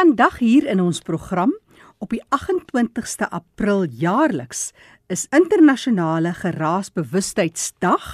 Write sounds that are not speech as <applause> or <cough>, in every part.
Vandag hier in ons program op die 28ste April jaarliks is internasionale geraasbewustheidsdag.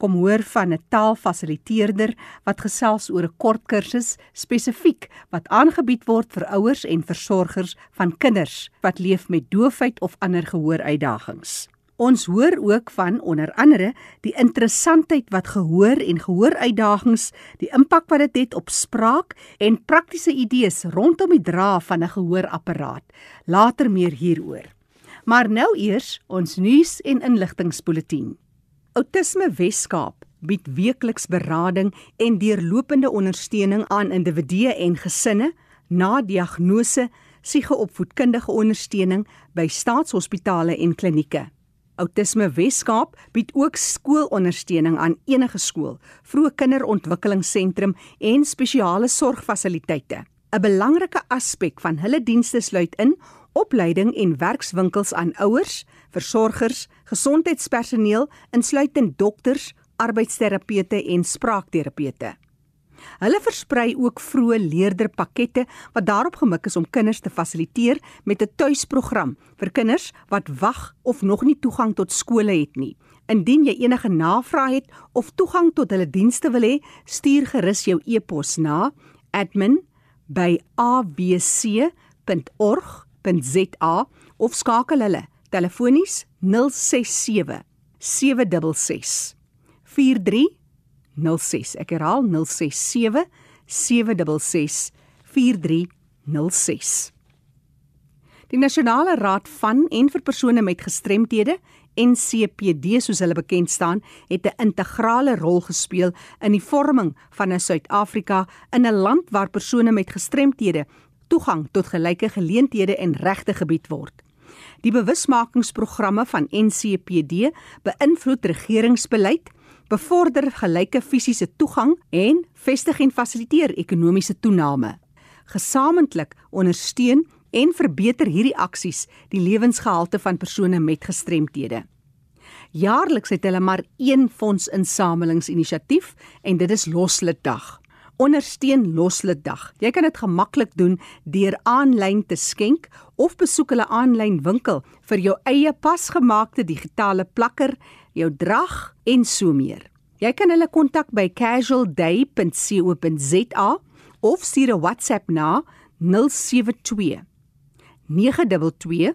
Kom hoor van 'n taalfasiliteerder wat gesels oor 'n kort kursus spesifiek wat aangebied word vir ouers en versorgers van kinders wat leef met doofheid of ander gehooruitdagings. Ons hoor ook van onder andere die interessantheid wat gehoor en gehooruitdagings, die impak wat dit het, het op spraak en praktiese idees rondom die dra van 'n gehoorapparaat. Later meer hieroor. Maar nou eers ons nuus en inligtingspulsatie. Autisme Weskaap bied weekliks berading en deurlopende ondersteuning aan individue en gesinne na diagnose, psigeopvoedkundige ondersteuning by staatshospitale en klinieke. Autisme Weskaap bied ook skoolondersteuning aan enige skool, vroeë kinderontwikkelingsentrum en spesiale sorgfasiliteite. 'n Belangrike aspek van hulle dienste sluit in opleiding en werkswinkels aan ouers, versorgers, gesondheidspersoneel insluitend dokters, arbeidsterapeute en spraakterapeute. Hulle versprei ook vroeë leerderpakkette wat daarop gemik is om kinders te fasiliteer met 'n tuisprogram vir kinders wat wag of nog nie toegang tot skole het nie. Indien jy enige navrae het of toegang tot hulle dienste wil hê, stuur gerus jou e-pos na admin@abc.org.za of skakel hulle telefonies 067 766 43 06. Ek herhaal 067 766 4306. Die Nasionale Raad van en vir persone met gestremthede NCPD soos hulle bekend staan, het 'n integrale rol gespeel in die vorming van 'n Suid-Afrika in 'n land waar persone met gestremthede toegang tot gelyke geleenthede en regte gebied word. Die bewusmakingsprogramme van NCPD beïnvloed regeringsbeleid bevorder gelyke fisiese toegang en vestig en fasiliteer ekonomiese toename. Gesamentlik ondersteun en verbeter hierdie aksies die lewensgehalte van persone met gestremthede. Jaarliks het hulle maar een fondsinsamelingsinisiatief en dit is Loslitdag. Ondersteun Loslitdag. Jy kan dit gemaklik doen deur aanlyn te skenk of besoek hulle aanlyn winkel vir jou eie pasgemaakte digitale plakker jou drag en so meer. Jy kan hulle kontak by casualday.co.za of stuur 'n WhatsApp na 072 922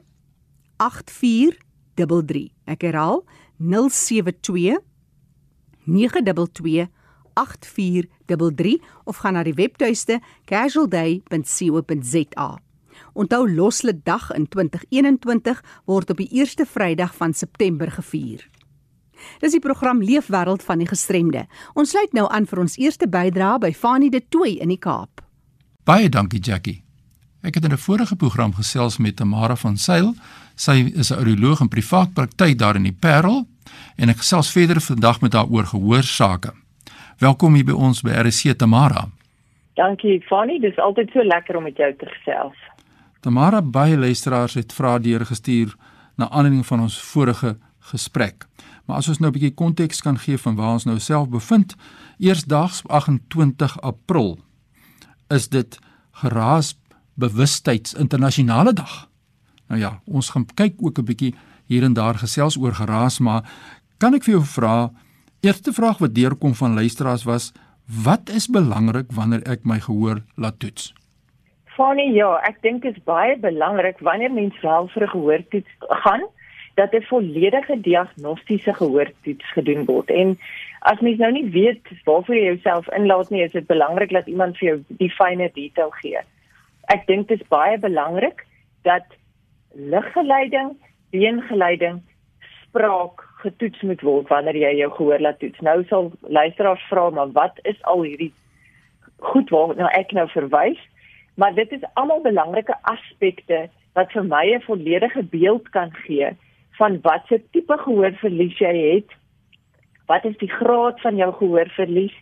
8433. Ek herhaal 072 922 8433 of gaan na die webtuiste casualday.co.za. Onthou Loslede Dag in 2021 word op die eerste Vrydag van September gevier. Dis die program Leefwêreld van die gestremde. Ons sluit nou aan vir ons eerste bydrae by Fanie de Tooi in die Kaap. Baie dankie Jackie. Ek het in 'n vorige program gesels met Tamara van Sail. Sy is 'n audioloog in privaat praktyk daar in die Parel en ek gesels verder vandag met haar oor gehoorsake. Welkom hier by ons by RC Tamara. Dankie Fanie, dis altyd so lekker om met jou te gesels. Tamara, baie luisteraars het vrae deurgestuur na aanleiding van ons vorige gesprek. Maar as ons nou 'n bietjie konteks kan gee van waar ons nou self bevind, eersdaags 28 April is dit geraas bewustheids internasionale dag. Nou ja, ons gaan kyk ook 'n bietjie hier en daar gesels oor geraas, maar kan ek vir jou vra, eerste vraag wat deurkom van luisteraars was, wat is belangrik wanneer ek my gehoor laat toets? Funny, ja, ek dink dit is baie belangrik wanneer mens wel vir 'n gehoortoets gaan dat 'n volledige diagnostiese gehoortoets gedoen word. En as mens nou nie weet waarvoor jy jouself inlaat nie, is dit belangrik dat iemand vir jou die fynere detail gee. Ek dink dit is baie belangrik dat liggeleiding, beengeleiding, spraak getoets moet word wanneer jy jou gehoor laat toets. Nou sal luisteraars vra, maar wat is al hierdie goed waarna ek nou verwys? Maar dit is almal belangrike aspekte wat vir my 'n volledige beeld kan gee van watter tipe gehoorverlies jy het. Wat is die graad van jou gehoorverlies?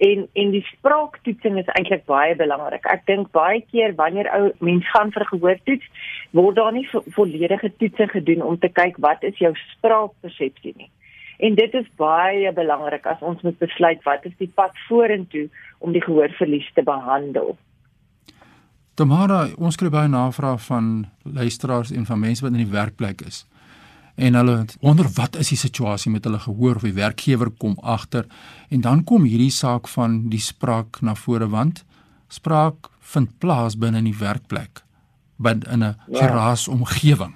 En en die spraaktoetsing is eintlik baie belangrik. Ek dink baie keer wanneer ou mens gaan vir gehoortoets, word daar nie vo volledige toetse gedoen om te kyk wat is jou spraakpersepsie nie. En dit is baie belangrik as ons moet besluit wat is die pad vorentoe om die gehoorverlies te behandel. Tamara, ons kry baie navrae van luisteraars en van mense wat in die werkplek is. En hulle wonder wat is die situasie met hulle gehoor of die werkgewer kom agter en dan kom hierdie saak van die spraak na vore want spraak vind plaas binne in die werkplek binne in 'n ja. geraas omgewing.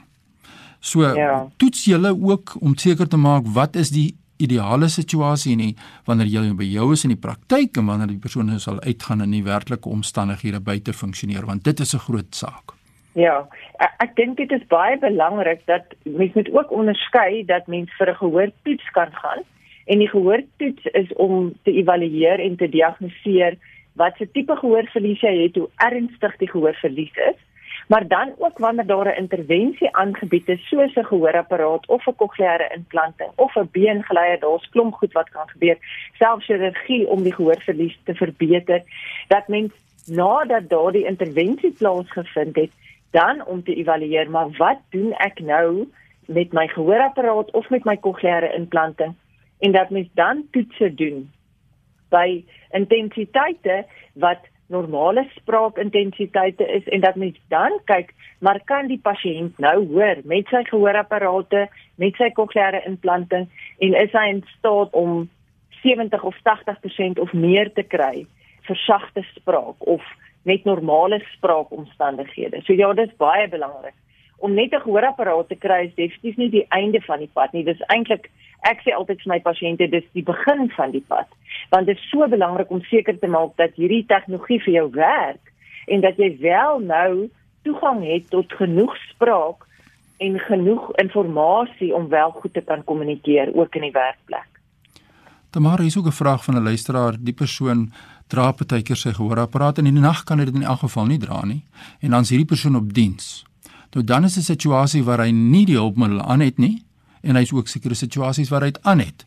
So ja. toets julle ook om seker te maak wat is die ideale situasie nie wanneer jy by jou is in die praktyk en wanneer die persoon sal uitgaan in die werklike omstandighede buite funksioneer want dit is 'n groot saak. Ja, ek, ek dink dit is baie belangrik dat mens moet ook onderskei dat mens vir 'n gehoortoets kan gaan. En die gehoortoets is om te evalueer en te diagnoseer wat se tipe gehoorverlies jy het, hoe ernstig die gehoorverlies is. Maar dan ook wanneer daar 'n intervensie aangebied is soos 'n gehoorapparaat of 'n kokleaire implanting of 'n beengeleier daar's klomp goed wat kan gebeur. Selfs chirurgie om die gehoorverlies te verbeter dat mens nadat daardie intervensie plaasgevind het dan om te evalueer maar wat doen ek nou met my gehoorapparaat of met my kokleaire implanting? En dat mens dan toetse doen by intensiteite wat normale spraakintensiteite is en dat mens dan kyk maar kan die pasiënt nou hoor met sy gehoorapparate met sy kokleaire implanting en is hy in staat om 70 of 80% of meer te kry vir sagte spraak of net normale spraakomstandighede. So ja, dit is baie belangrik. Om net 'n gehoorapparaat te kry is definitief nie die einde van die pad nie. Dis eintlik ek sê altyd vir my pasiënte dis die begin van die pad want dit is so belangrik om seker te maak dat hierdie tegnologie vir jou werk en dat jy wel nou toegang het tot genoeg spraak en genoeg inligting om wel goed te kan kommunikeer ook in die werkplek. Tamara is ook 'n vraag van 'n luisteraar, die persoon dra partykeer sy gehoorapparaat en in die nag kan hy dit in elk geval nie dra nie en dan is hierdie persoon op diens. Nou dan is 'n situasie waar hy nie die hulpmiddel aan het nie en hy's ook sekere situasies waar hy dit aan het.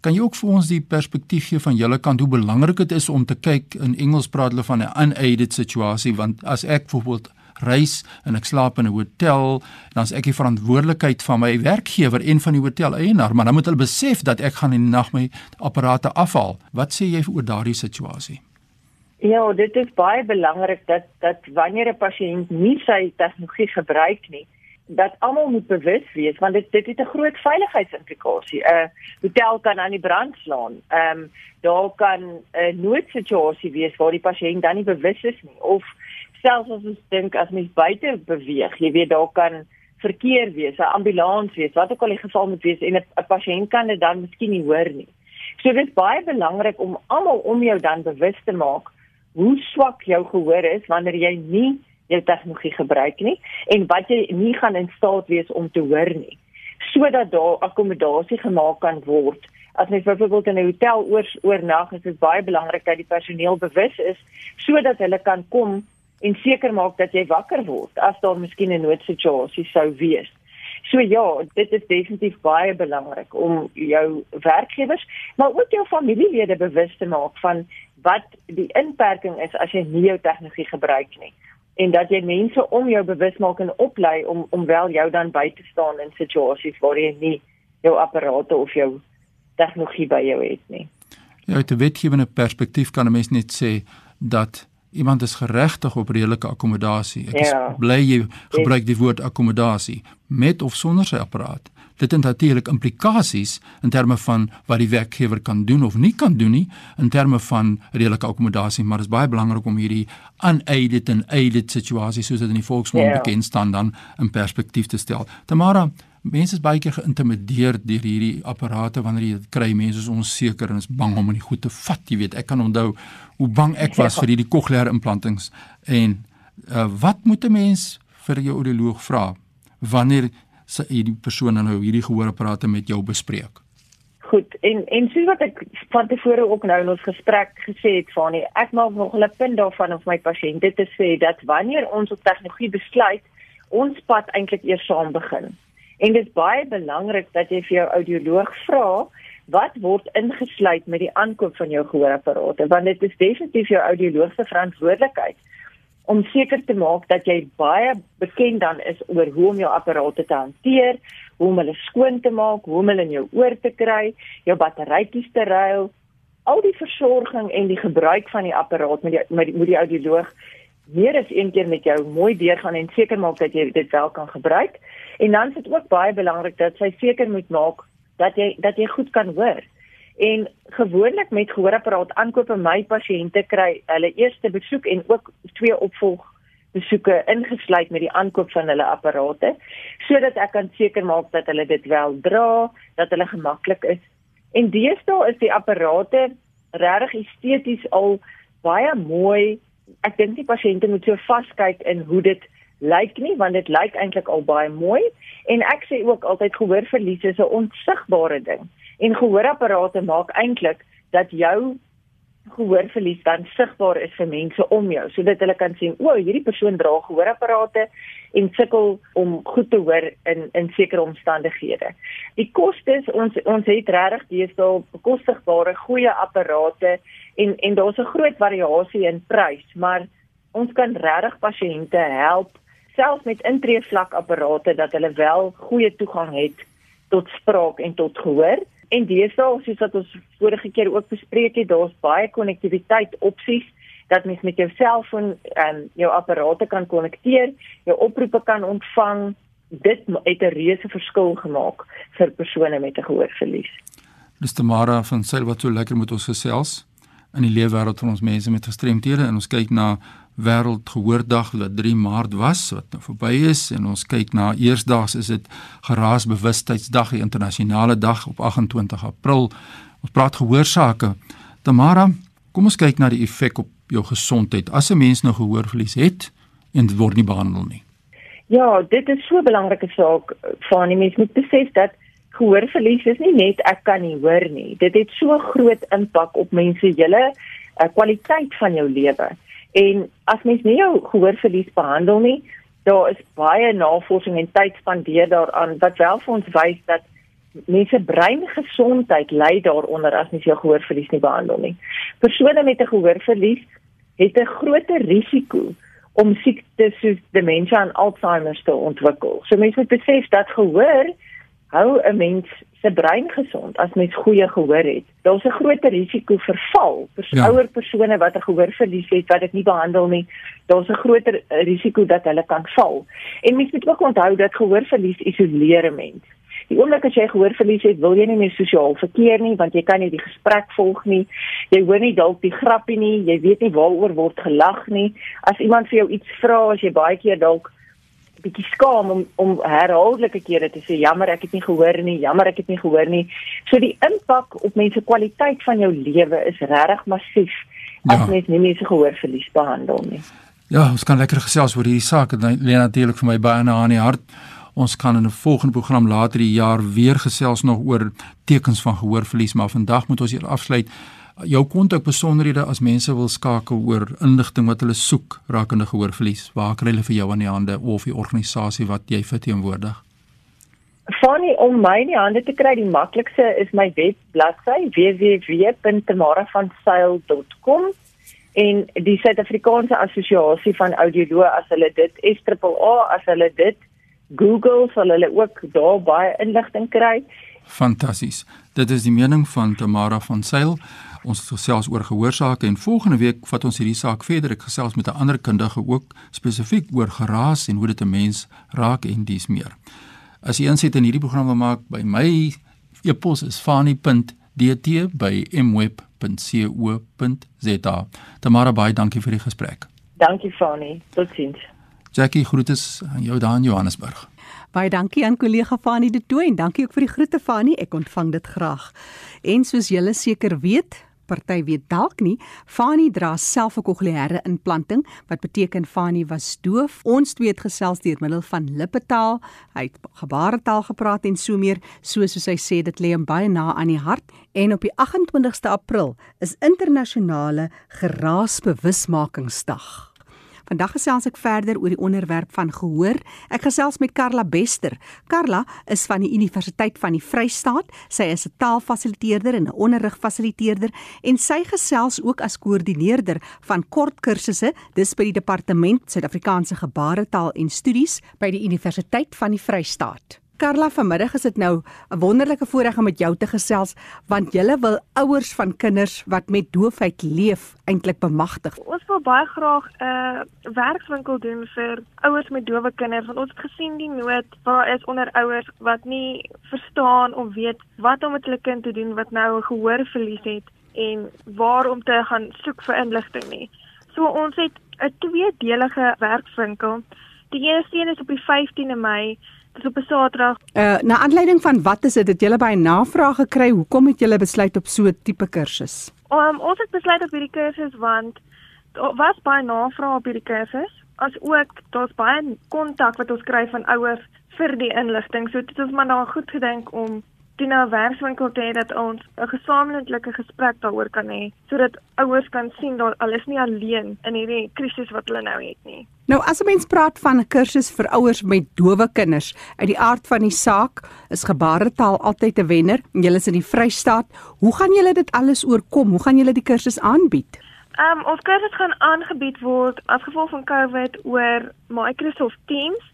Kan jy ook vir ons die perspektief gee van julle kant hoe belangrik dit is om te kyk in Engels praat hulle van 'n unaided situasie want as ek byvoorbeeld reis en ek slaap in 'n hotel dan is ek die verantwoordelikheid van my werkgewer en van die hotel eienaar maar dan moet hulle besef dat ek gaan in die nag my apparate afhaal. Wat sê jy oor daardie situasie? Ja, dit is baie belangrik dat dat wanneer 'n pasiënt nie sy tegnologie gebruik nie, dat almal moet bewus wees want dit dit het 'n groot veiligheidsimplikasie. 'n Hotel kan aan die brand slaan. Ehm um, daar kan 'n noodsituasie wees waar die pasiënt dan nie bewus is nie of selfs as ons dink as mens buite beweeg, jy weet daar kan verkeer wees, 'n ambulans wees, wat ook al die geval moet wees en 'n pasiënt kan dit dan miskien nie hoor nie. So dit is baie belangrik om almal om jou dan bewus te maak hoe swak jou gehoor is wanneer jy nie jou tegnologie gebruik nie en wat jy nie gaan in staat wees om te hoor nie sodat daar akkommodasie gemaak kan word as jy byvoorbeeld in 'n hotel oor oornag is dit baie belangrik dat die personeel bewus is sodat hulle kan kom en seker maak dat jy wakker word as daar miskien 'n noodsituasie sou wees So ja, dit is definitief baie belangrik om jou werkgewers, maar ook jou familielede bewus te maak van wat die inperking is as jy nie jou tegnologie gebruik nie en dat jy mense om jou bewus maak en oplei om om wel jou dan by te staan in situasies waar jy nie jou apparate of jou tegnologie by jou het nie. Ja, uit 'n wetgewende perspektief kan 'n mens net sê dat iemand is geregtig op redelike akkommodasie. Ek ja. is bly jy gebruik die woord akkommodasie met of sonder sy apparaat. Dit het natuurlik implikasies in terme van wat die werkgewer kan doen of nie kan doen nie in terme van redelike akkommodasie, maar dit is baie belangrik om hierdie unaided en aided situasies soos dit in die volksmond. Ja. bekend staan dan in perspektief te stel. Tamara, mense is baie keer geïntimideer deur hierdie apparate wanneer jy dit kry. Mense is onseker en is bang om dit goed te vat, jy weet. Ek kan onthou hoe bang ek was ja. vir hierdie cochlear implantings en uh, wat moet 'n mens vir jou audioloog vra wanneer sy hierdie persoon nou hierdie gehoorapparate met jou bespreek. Goed. En en soos wat ek van tevore ook nou in ons gesprek gesê het van nie, ek maak nog 'n punt daarvan om my pasiënte te sê dat wanneer ons op tegnologie besluit, ons pad eintlik eers saam begin. En dit is baie belangrik dat jy vir jou audioloog vra wat word ingesluit met die aankoop van jou gehoorapparate want dit is definitief jou audioloog se verantwoordelikheid om seker te maak dat jy baie bekend dan is oor hoe om jou apparate te hanteer, hoe om hulle skoon te maak, hoe om hulle in jou oor te kry, jou batterytjies te ruil, al die versorging en die gebruik van die apparaat met die met die, met die audioloog meer as een keer met jou mooi deurgaan en seker maak dat jy dit wel kan gebruik. En dan is dit ook baie belangrik dat sy seker moet maak dat jy dat jy goed kan hoor. En gewoonlik met gehoorapparaat aankope my pasiënte kry hulle eerste besoek en ook twee opvolg besoeke ingesluit met die aankoop van hulle apparate sodat ek kan seker maak dat hulle dit wel dra, dat hulle gemaklik is. En deesdae is die apparate regtig esteties al baie mooi. Ek dink die pasiënte moet so vaskyk in hoe dit lyk nie want dit lyk eintlik al baie mooi. En ek sê ook altyd gehoorverlies is 'n onsigbare ding. En gehoorapparate maak eintlik dat jou gehoorverlies dan sigbaar is vir mense om jou. Sodat hulle kan sien o hierdie persoon dra gehoorapparate en sukkel om goed te hoor in in sekere omstandighede. Die kostes ons ons het regtig deesdae bekostigbare goeie apparate en en daar's 'n groot variasie in prys, maar ons kan regtig pasiënte help selfs met intreevlak apparate dat hulle wel goeie toegang het tot spraak en tot gehoor. En deesdae soos wat ons vorige keer ook bespreek het, daar's baie konnektiwiteit opsies dat mens met jou selfoon en jou apparate kan konnekteer, jou oproepe kan ontvang. Dit het 'n reuse verskil gemaak vir persone met 'n gehoorverlies. Dis Tamara van Selwa so lekker met ons gesels in die leefwêreld van ons mense met gestremthede en ons kyk na wêreldgehoordag wat 3 Maart was wat nou verby is en ons kyk na eersdaags is dit geraasbewustheidsdag die internasionale dag op 28 April. Ons praat gehoorsake. Tamara kom ons kyk na die effek op jou gesondheid. As 'n mens nou gehoorverlies het en dit word nie behandel nie. Ja dit is so 'n belangrike saak van die mens moet besef dat gehoorverlies is nie net ek kan nie hoor nie. Dit het so groot impak op mense hele uh, kwaliteit van jou lewe En as mens nie jou gehoorverlies behandel nie, daar is baie navorsing en tyd spandeer daaraan wat wel vir ons wys dat mense breingesondheid ly daaronder as mens jou gehoorverlies nie behandel nie. Persone met 'n gehoorverlies het 'n groter risiko om siektes soos demensie en Alzheimer te ontwikkel. So mense moet besef dat gehoor hou 'n mens se brein gesond as mens goeie gehoor het. Daar's 'n groter risiko vir val vir ja. ouer persone wat 'n gehoorverlies het wat dit nie behandel nie. Daar's 'n groter risiko dat hulle kan val. En mens moet ook onthou dat gehoorverlies isoleer 'n mens. Die oomblik as jy gehoorverlies het, wil jy nie meer sosiaal verkeer nie want jy kan nie die gesprek volg nie. Jy hoor nie dalk die grappie nie, jy weet nie waaroor word gelag nie. As iemand vir jou iets vra, as jy baie keer dalk bietjie skaam om om herhaaldelike kere te sê jammer ek het nie gehoor nie, jammer ek het nie gehoor nie. So die impak op mense kwaliteit van jou lewe is regtig massief as ja. mens nie mense gehoorverlies behandel nie. Ja, ons kan lekker gesels oor hierdie saak. Dit lê natuurlik vir my baie na aan die hart. Ons kan in 'n volgende program later die jaar weer gesels nog oor tekens van gehoorverlies, maar vandag moet ons hier afsluit jou kontak besonderhede as mense wil skakel oor inligting wat hulle soek rakende gehoorverlies. Waar kry hulle vir jou aan die hande of die organisasie wat jy verteenwoordig? Fanny, om my in die hande te kry, die maklikste is my webbladsy www.tamaravansail.com en die Suid-Afrikaanse Assosiasie van Audioloë as hulle dit SAA as hulle dit Google sal hulle ook daar baie inligting kry. Fantasties. Dit is die mening van Tamara van Sail. Ons gesels oor gehoorsake en volgende week vat ons hierdie saak verder. Ek gesels met 'n ander kundige ook spesifiek oor geraas en hoe dit 'n mens raak en dis meer. As jy insit in hierdie program wil maak by my e-pos is fani.dt@mweb.co.za. Tamara baie dankie vir die gesprek. Dankie Fani. Totsiens. Jackie groete aan jou daar in Johannesburg. Baie dankie aan kollega Fani de Tooy en dankie ook vir die groete Fani. Ek ontvang dit graag. En soos julle seker weet, party weet dalk nie, Fani dra self 'n kokleaire implanting wat beteken Fani was doof. Ons twee het gesels deur middel van lippetaal, hy het gebaretaal gepraat en so meer, soos hy sê dit lê hom baie na aan die hart. En op die 28ste April is internasionale geraasbewusmakingsdag. Vandag gesels ek verder oor die onderwerp van gehoor. Ek gesels met Karla Bester. Karla is van die Universiteit van die Vrystaat. Sy is 'n taalfasiliteerder en 'n onderrigfasiliteerder en sy gesels ook as koördineerder van kort kursusse dis by die Departement Suid-Afrikaanse Gebaretaal en Studies by die Universiteit van die Vrystaat. Karla, vanmiddag is dit nou 'n wonderlike voorreg om met jou te gesels want jy wil ouers van kinders wat met doofheid leef eintlik bemagtig. Ons wil baie graag 'n uh, werkswinkel doen vir ouers met dowe kinders want ons het gesien die nood waar is onder ouers wat nie verstaan of weet wat om met hulle kind te doen wat nou 'n gehoorverlies het en waar om te gaan soek vir inligting nie. So ons het 'n tweedelige werkswinkel. Die eerste een is op die 15de Mei, dis op 'n Saterdag. Uh na aanleiding van wat is dit dat julle by navraag gekry? Hoekom het julle besluit op so 'n tipe kursus? Um, ons het besluit op hierdie kursus want daar was baie navraag op hierdie kursus. As ook daar's baie kontak wat ons kry van ouers vir die inligting. So dit is maar nou goed gedink om die nou werkswinkel te hê dat ons 'n gesamentlike gesprek daaroor kan hê sodat ouers kan sien dat hulle is nie alleen in hierdie krisis wat hulle nou het nie. Nou as 'n mens praat van 'n kursus vir ouers met dowe kinders, uit die aard van die saak is gebaretaal altyd 'n wenner. Julle is in die Vrystaat. Hoe gaan julle dit alles oorkom? Hoe gaan julle die kursus aanbied? Ehm um, ons kursus gaan aangebied word as gevolg van COVID oor Microsoft Teams.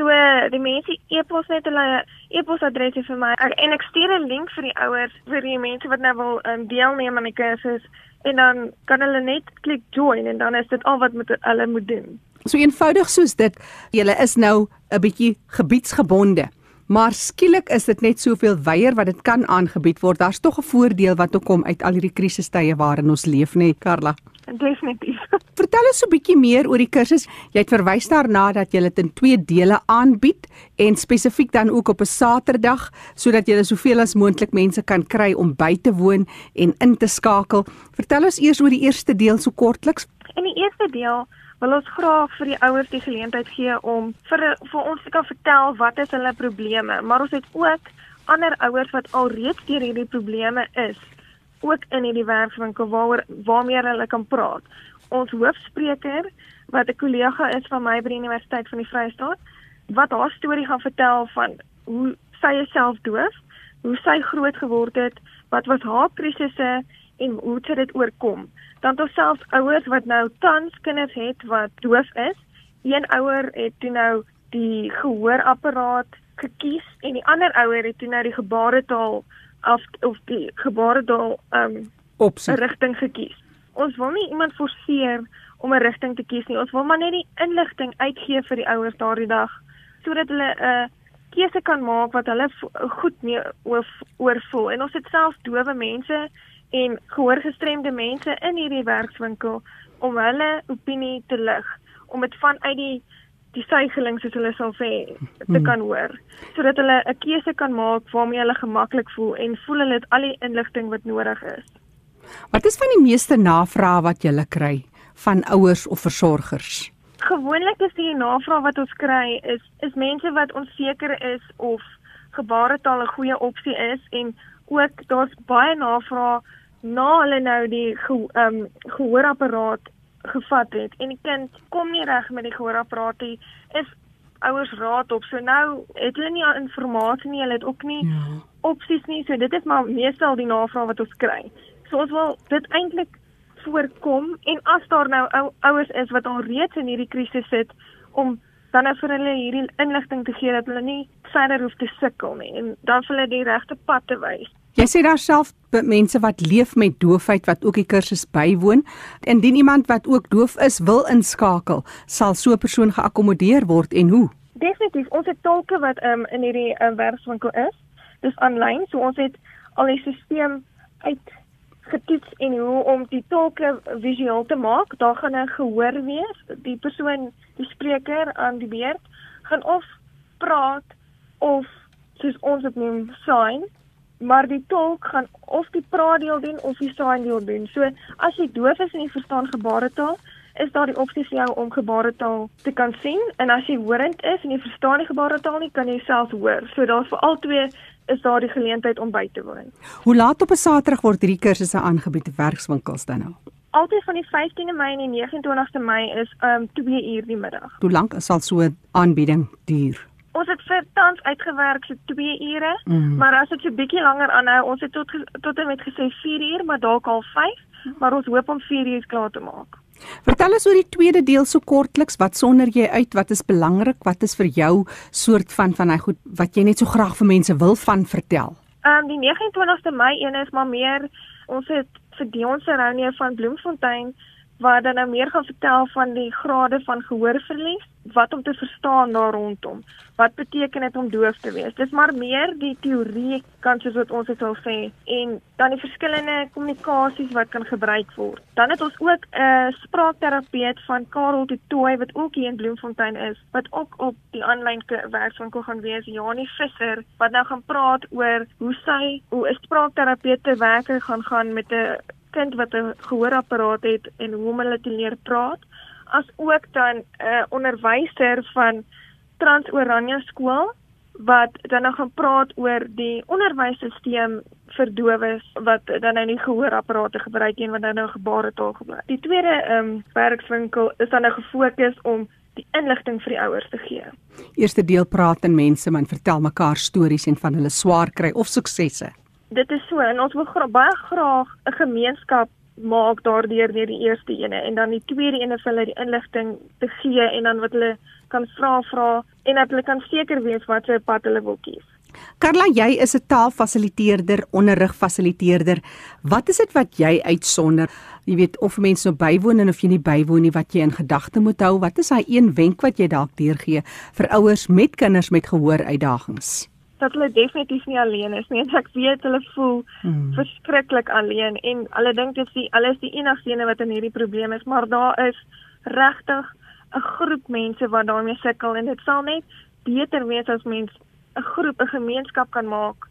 So die mense e-pos net hulle e-posadresse vir my en ek stuur 'n link vir die ouers vir die mense wat nou wil um, deelneem aan die kursus en dan kan hulle net klik join en dan is dit al wat met hulle moet doen. So eenvoudig soos dit, julle is nou 'n bietjie gebiedsgebonde. Maar skielik is dit net soveel weier wat dit kan aangebied word. Daar's tog 'n voordeel wat ook kom uit al hierdie krisistye waarin ons leef, nee, Karla. Definitief. Vertel ons so 'n bietjie meer oor die kursus. Jy het verwys daarna dat jy dit in twee dele aanbied en spesifiek dan ook op 'n Saterdag sodat jy soveel as moontlik mense kan kry om by te woon en in te skakel. Vertel ons eers oor die eerste deel so kortliks. In die eerste deel wil ons graag vir die ouers die geleentheid gee om vir vir ons te kan vertel wat is hulle probleme, maar ons het ook ander ouers wat alreeds deur hierdie probleme is ook in hierdie werkswinkel waaroor waarmee hulle kan praat. Ons hoofspreker wat 'n kollega is van my by die Universiteit van die Vrystaat wat haar storie gaan vertel van hoe sy self doof, hoe sy groot geword het, wat was haar krisisse en hoe sy dit oorkom. Dan tot selfs ouers wat nou tans kinders het wat doof is. Een ouer het toe nou die gehoorapparaat gekies en die ander ouer het toe nou die gebaretaal of of die gebaretaal um opsie rigting gekies. Ons wil nie iemand forceer om 'n rigting te kies nie. Ons wil maar net die inligting uitgee vir die ouers daardie dag sodat hulle 'n uh, keuse kan maak wat hulle goed mee oor voel. En ons het self dowe mense en gehoorgestremde mense in hierdie werkswinkel om hulle opinie te lig om dit vanuit die die suigeling soos hulle sal sê te hmm. kan hoor sodat hulle 'n keuse kan maak waarmee hulle gemaklik voel en voel hulle het al die inligting wat nodig is. Wat is van die meeste navrae wat jy kry van ouers of versorgers? Gewoonlik is die navrae wat ons kry is is mense wat onseker is of gebaretaal 'n goeie opsie is en ook daar's baie navrae na hulle nou die ge, um, gehoorapparaat gevat het en die kind kom nie reg met die gehoorapparaat nie, is ouers raad op. So nou het hulle nie inligting nie, hulle het ook nie ja. opsies nie. So dit is maar meestal die navraag wat ons kry. So ons wil dit eintlik voorkom en as daar nou ou, ouers is wat al reeds in hierdie krisis sit om dan nou vir hulle hierdie inligting te gee dat hulle nie verder hoef te sukkel nie en dan vir hulle die regte pad te wys. Jy sê daar self mense wat leef met doofheid wat ook die kursus bywoon. Indien iemand wat ook doof is wil inskakel, sal so 'n persoon geakkommodeer word en hoe? Definitief, ons het tolke wat um, in hierdie um, werkswinkel is. Dis aanlyn, so ons het al die stelsel uit getoets en hoe om die tolke visueel te maak. Daar gaan 'n gehoor wees. Die persoon, die spreker aan die beurt gaan of praat of soos ons dit noem, sign maar die tolk gaan of die praatdeel doen of die saaiendeel doen. So as jy doof is en jy verstaan gebaretaal, is daar die opsie vir jou om gebaretaal te kan sien en as jy hoorend is en jy verstaan die gebaretaal nie, kan jy self hoor. So daar vir al twee is daar die geleentheid om by te woon. Hoe laat op 'n Saterdag word hierdie kursusse aangebied te werkswinkels dan nou? Altyd van die 15de Mei en die 29ste Mei is um 2 uur die middag. Hoe lank sal so 'n aanbieding duur? Ons het vir tans uitgewerk so 2 ure, mm. maar as dit so bietjie langer aanhou, ons het tot tot en met gesê 4 uur, maar dalk al 5, maar ons hoop om 4 uur klaar te maak. Vertel ons oor die tweede deel so kortliks, wat sonder jy uit, wat is belangrik, wat is vir jou soort van van hy goed wat jy net so graag vir mense wil van vertel? Ehm um, die 29ste Mei een is maar meer ons het vir Dion Serone van Bloemfontein waar dan nou meer gaan vertel van die grade van gehoorverlies, wat om te verstaan daar rondom. Wat beteken dit om doof te wees? Dis maar meer die teorie kan soos wat ons dit sal sê en dan die verskillende kommunikasies wat kan gebruik word. Dan het ons ook 'n uh, spraakterapeut van Karel de Tooy wat ook hier in Bloemfontein is, wat ook op die aanlyn werkswinkel gaan wees, Janie Visser, wat nou gaan praat oor hoe sy hoe 'n spraakterapeut te werk gaan gaan met 'n kind wat 'n gehoorapparaat het en hoe om hulle te leer praat, as ook dan 'n uh, onderwyser van Transoranje skool wat dan nou gaan praat oor die onderwysstelsel vir dowes wat dan nou nie gehoorapparate gebruik nie wat dan nou gebaretaal gebruik. Die tweede ehm um, werkswinkel is dan nou gefokus om die inligting vir die ouers te gee. Eerste deel praat en mense man vertel mekaar stories en van hulle swaar kry of suksesse dit is so en ons wil gra baie graag 'n gemeenskap maak daardeur deur die eerste ene en dan die tweede ene vir hulle die inligting te gee en dan wat hulle kan vra vra en dat hulle kan seker wees wat se pad hulle wil kies. Karla, jy is 'n taalfasiliteerder, onderrigfasiliteerder. Wat is dit wat jy uitsonder? Jy weet of mense nou bywoon en of jy nie bywoon nie, wat jy in gedagte moet hou. Wat is daai een wenk wat jy dalk deurgee vir ouers met kinders met gehoor uitdagings? Dat hulle definitief nie alleen is nie. <laughs> Ek weet hulle voel hmm. verskriklik alleen en hulle dink dit is die alles die enigste ene wat in hierdie probleem is, maar daar is regtig 'n groep mense wat daarmee sukkel en dit sal net beter wees as mens 'n groep, 'n gemeenskap kan maak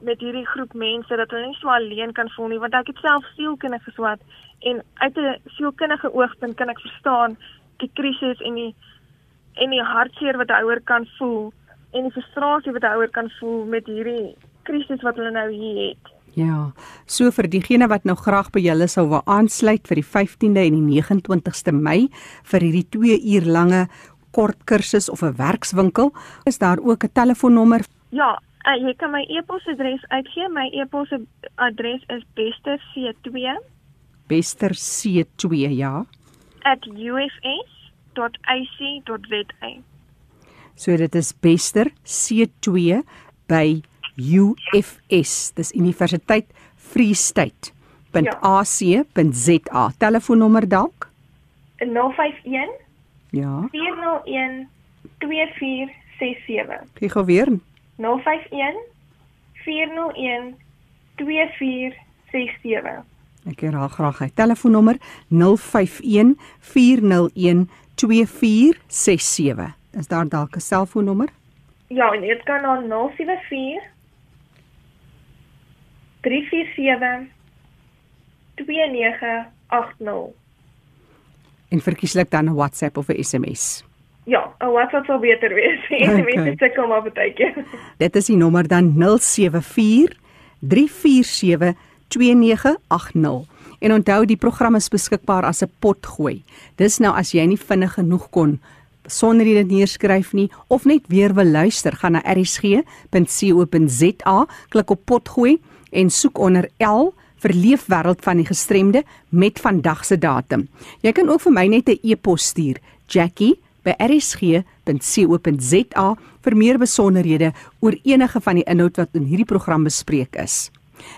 met hierdie groep mense dat hulle nie so alleen kan voel nie want ek het self sielkundige geswat en uit 'n sielkundige oogpunt kan ek verstaan die krisis en die en die hartseer wat 'n ouer kan voel en die frustrasie wat 'n ouer kan voel met hierdie krisis wat hulle nou hier het. Ja. So vir diegene wat nou graag by julle sou wou aansluit vir die 15de en die 29ste Mei vir hierdie 2 uur lange kort kursus of 'n werkswinkel, is daar ook 'n telefoonnommer? Ja, uh, jy kan my e-posadres uitgee. My e-posadres is besterc2 besterc2 ja @ufs.ac.za So dit is Bester C2 by UFS. Dis Universiteit Free State. .ac.za. Telefoonnommer dalk? 051 Ja. 401 2467. Ek gou weer. 051 401 2467. Ek herhaal graag hy telefoonnommer 051 401 2467. Is daar dalk 'n selfoonnommer? Ja, en dit kan na 074 347 2980. En verkieslik dan 'n WhatsApp of 'n SMS. Ja, 'n WhatsApp sou beter wees. <laughs> SMS okay. se kom op bytjie. Dit is die nommer dan 074 347 2980. En onthou die program is beskikbaar as 'n potgooi. Dis nou as jy nie vinnig genoeg kon sonder dit neerskryf nie of net weer wil luister, gaan na rsg.co.za, klik op potgooi en soek onder L vir leefwêreld van die gestremde met vandag se datum. Jy kan ook vir my net 'n e-pos stuur, jackie@rsg.co.za vir meer besonderhede oor enige van die inhoud wat in hierdie program bespreek is.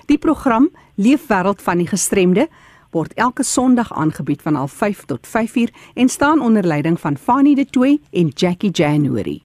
Die program Leefwêreld van die gestremde word elke Sondag aangebied van 05:30 tot 5:00 en staan onder leiding van Fanny De Tooy en Jackie January.